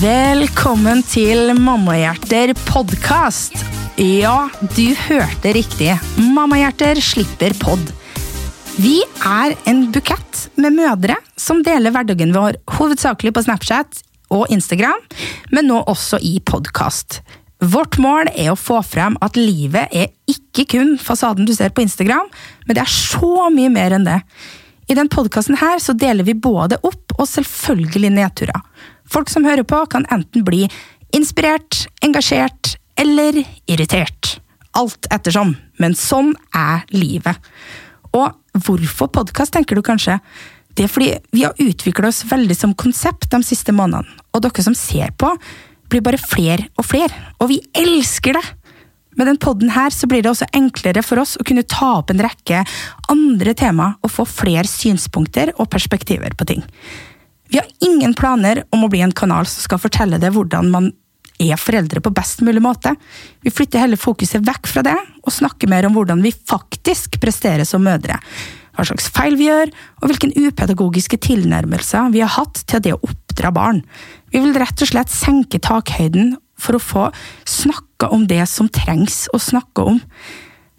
Velkommen til Mammahjerter podkast. Ja, du hørte riktig. Mammahjerter slipper pod. Vi er en bukett med mødre som deler hverdagen vår hovedsakelig på Snapchat og Instagram, men nå også i podkast. Vårt mål er å få frem at livet er ikke kun fasaden du ser på Instagram, men det er så mye mer enn det. I den podkasten deler vi både opp og selvfølgelig nedturer. Folk som hører på, kan enten bli inspirert, engasjert eller irritert. Alt ettersom, men sånn er livet. Og hvorfor podkast, tenker du kanskje? Det er fordi vi har utvikla oss veldig som konsept de siste månedene, og dere som ser på, blir bare flere og flere, og vi elsker det! Med den podden her så blir det også enklere for oss å kunne ta opp en rekke andre tema og få flere synspunkter og perspektiver på ting. Vi har ingen planer om å bli en kanal som skal fortelle deg hvordan man er foreldre på best mulig måte. Vi flytter heller fokuset vekk fra det, og snakker mer om hvordan vi faktisk presterer som mødre. Hva slags feil vi gjør, og hvilken upedagogiske tilnærmelser vi har hatt til det å oppdra barn. Vi vil rett og slett senke takhøyden for å få snakka om det som trengs å snakke om.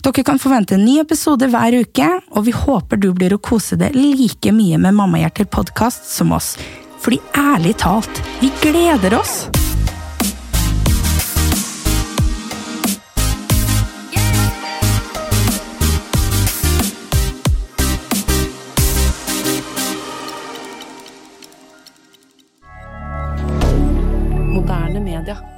Dere kan forvente en ny episode hver uke, og vi håper du blir å kose deg like mye med Mammahjerter-podkast som oss. Fordi ærlig talt, vi gleder oss! D'accord.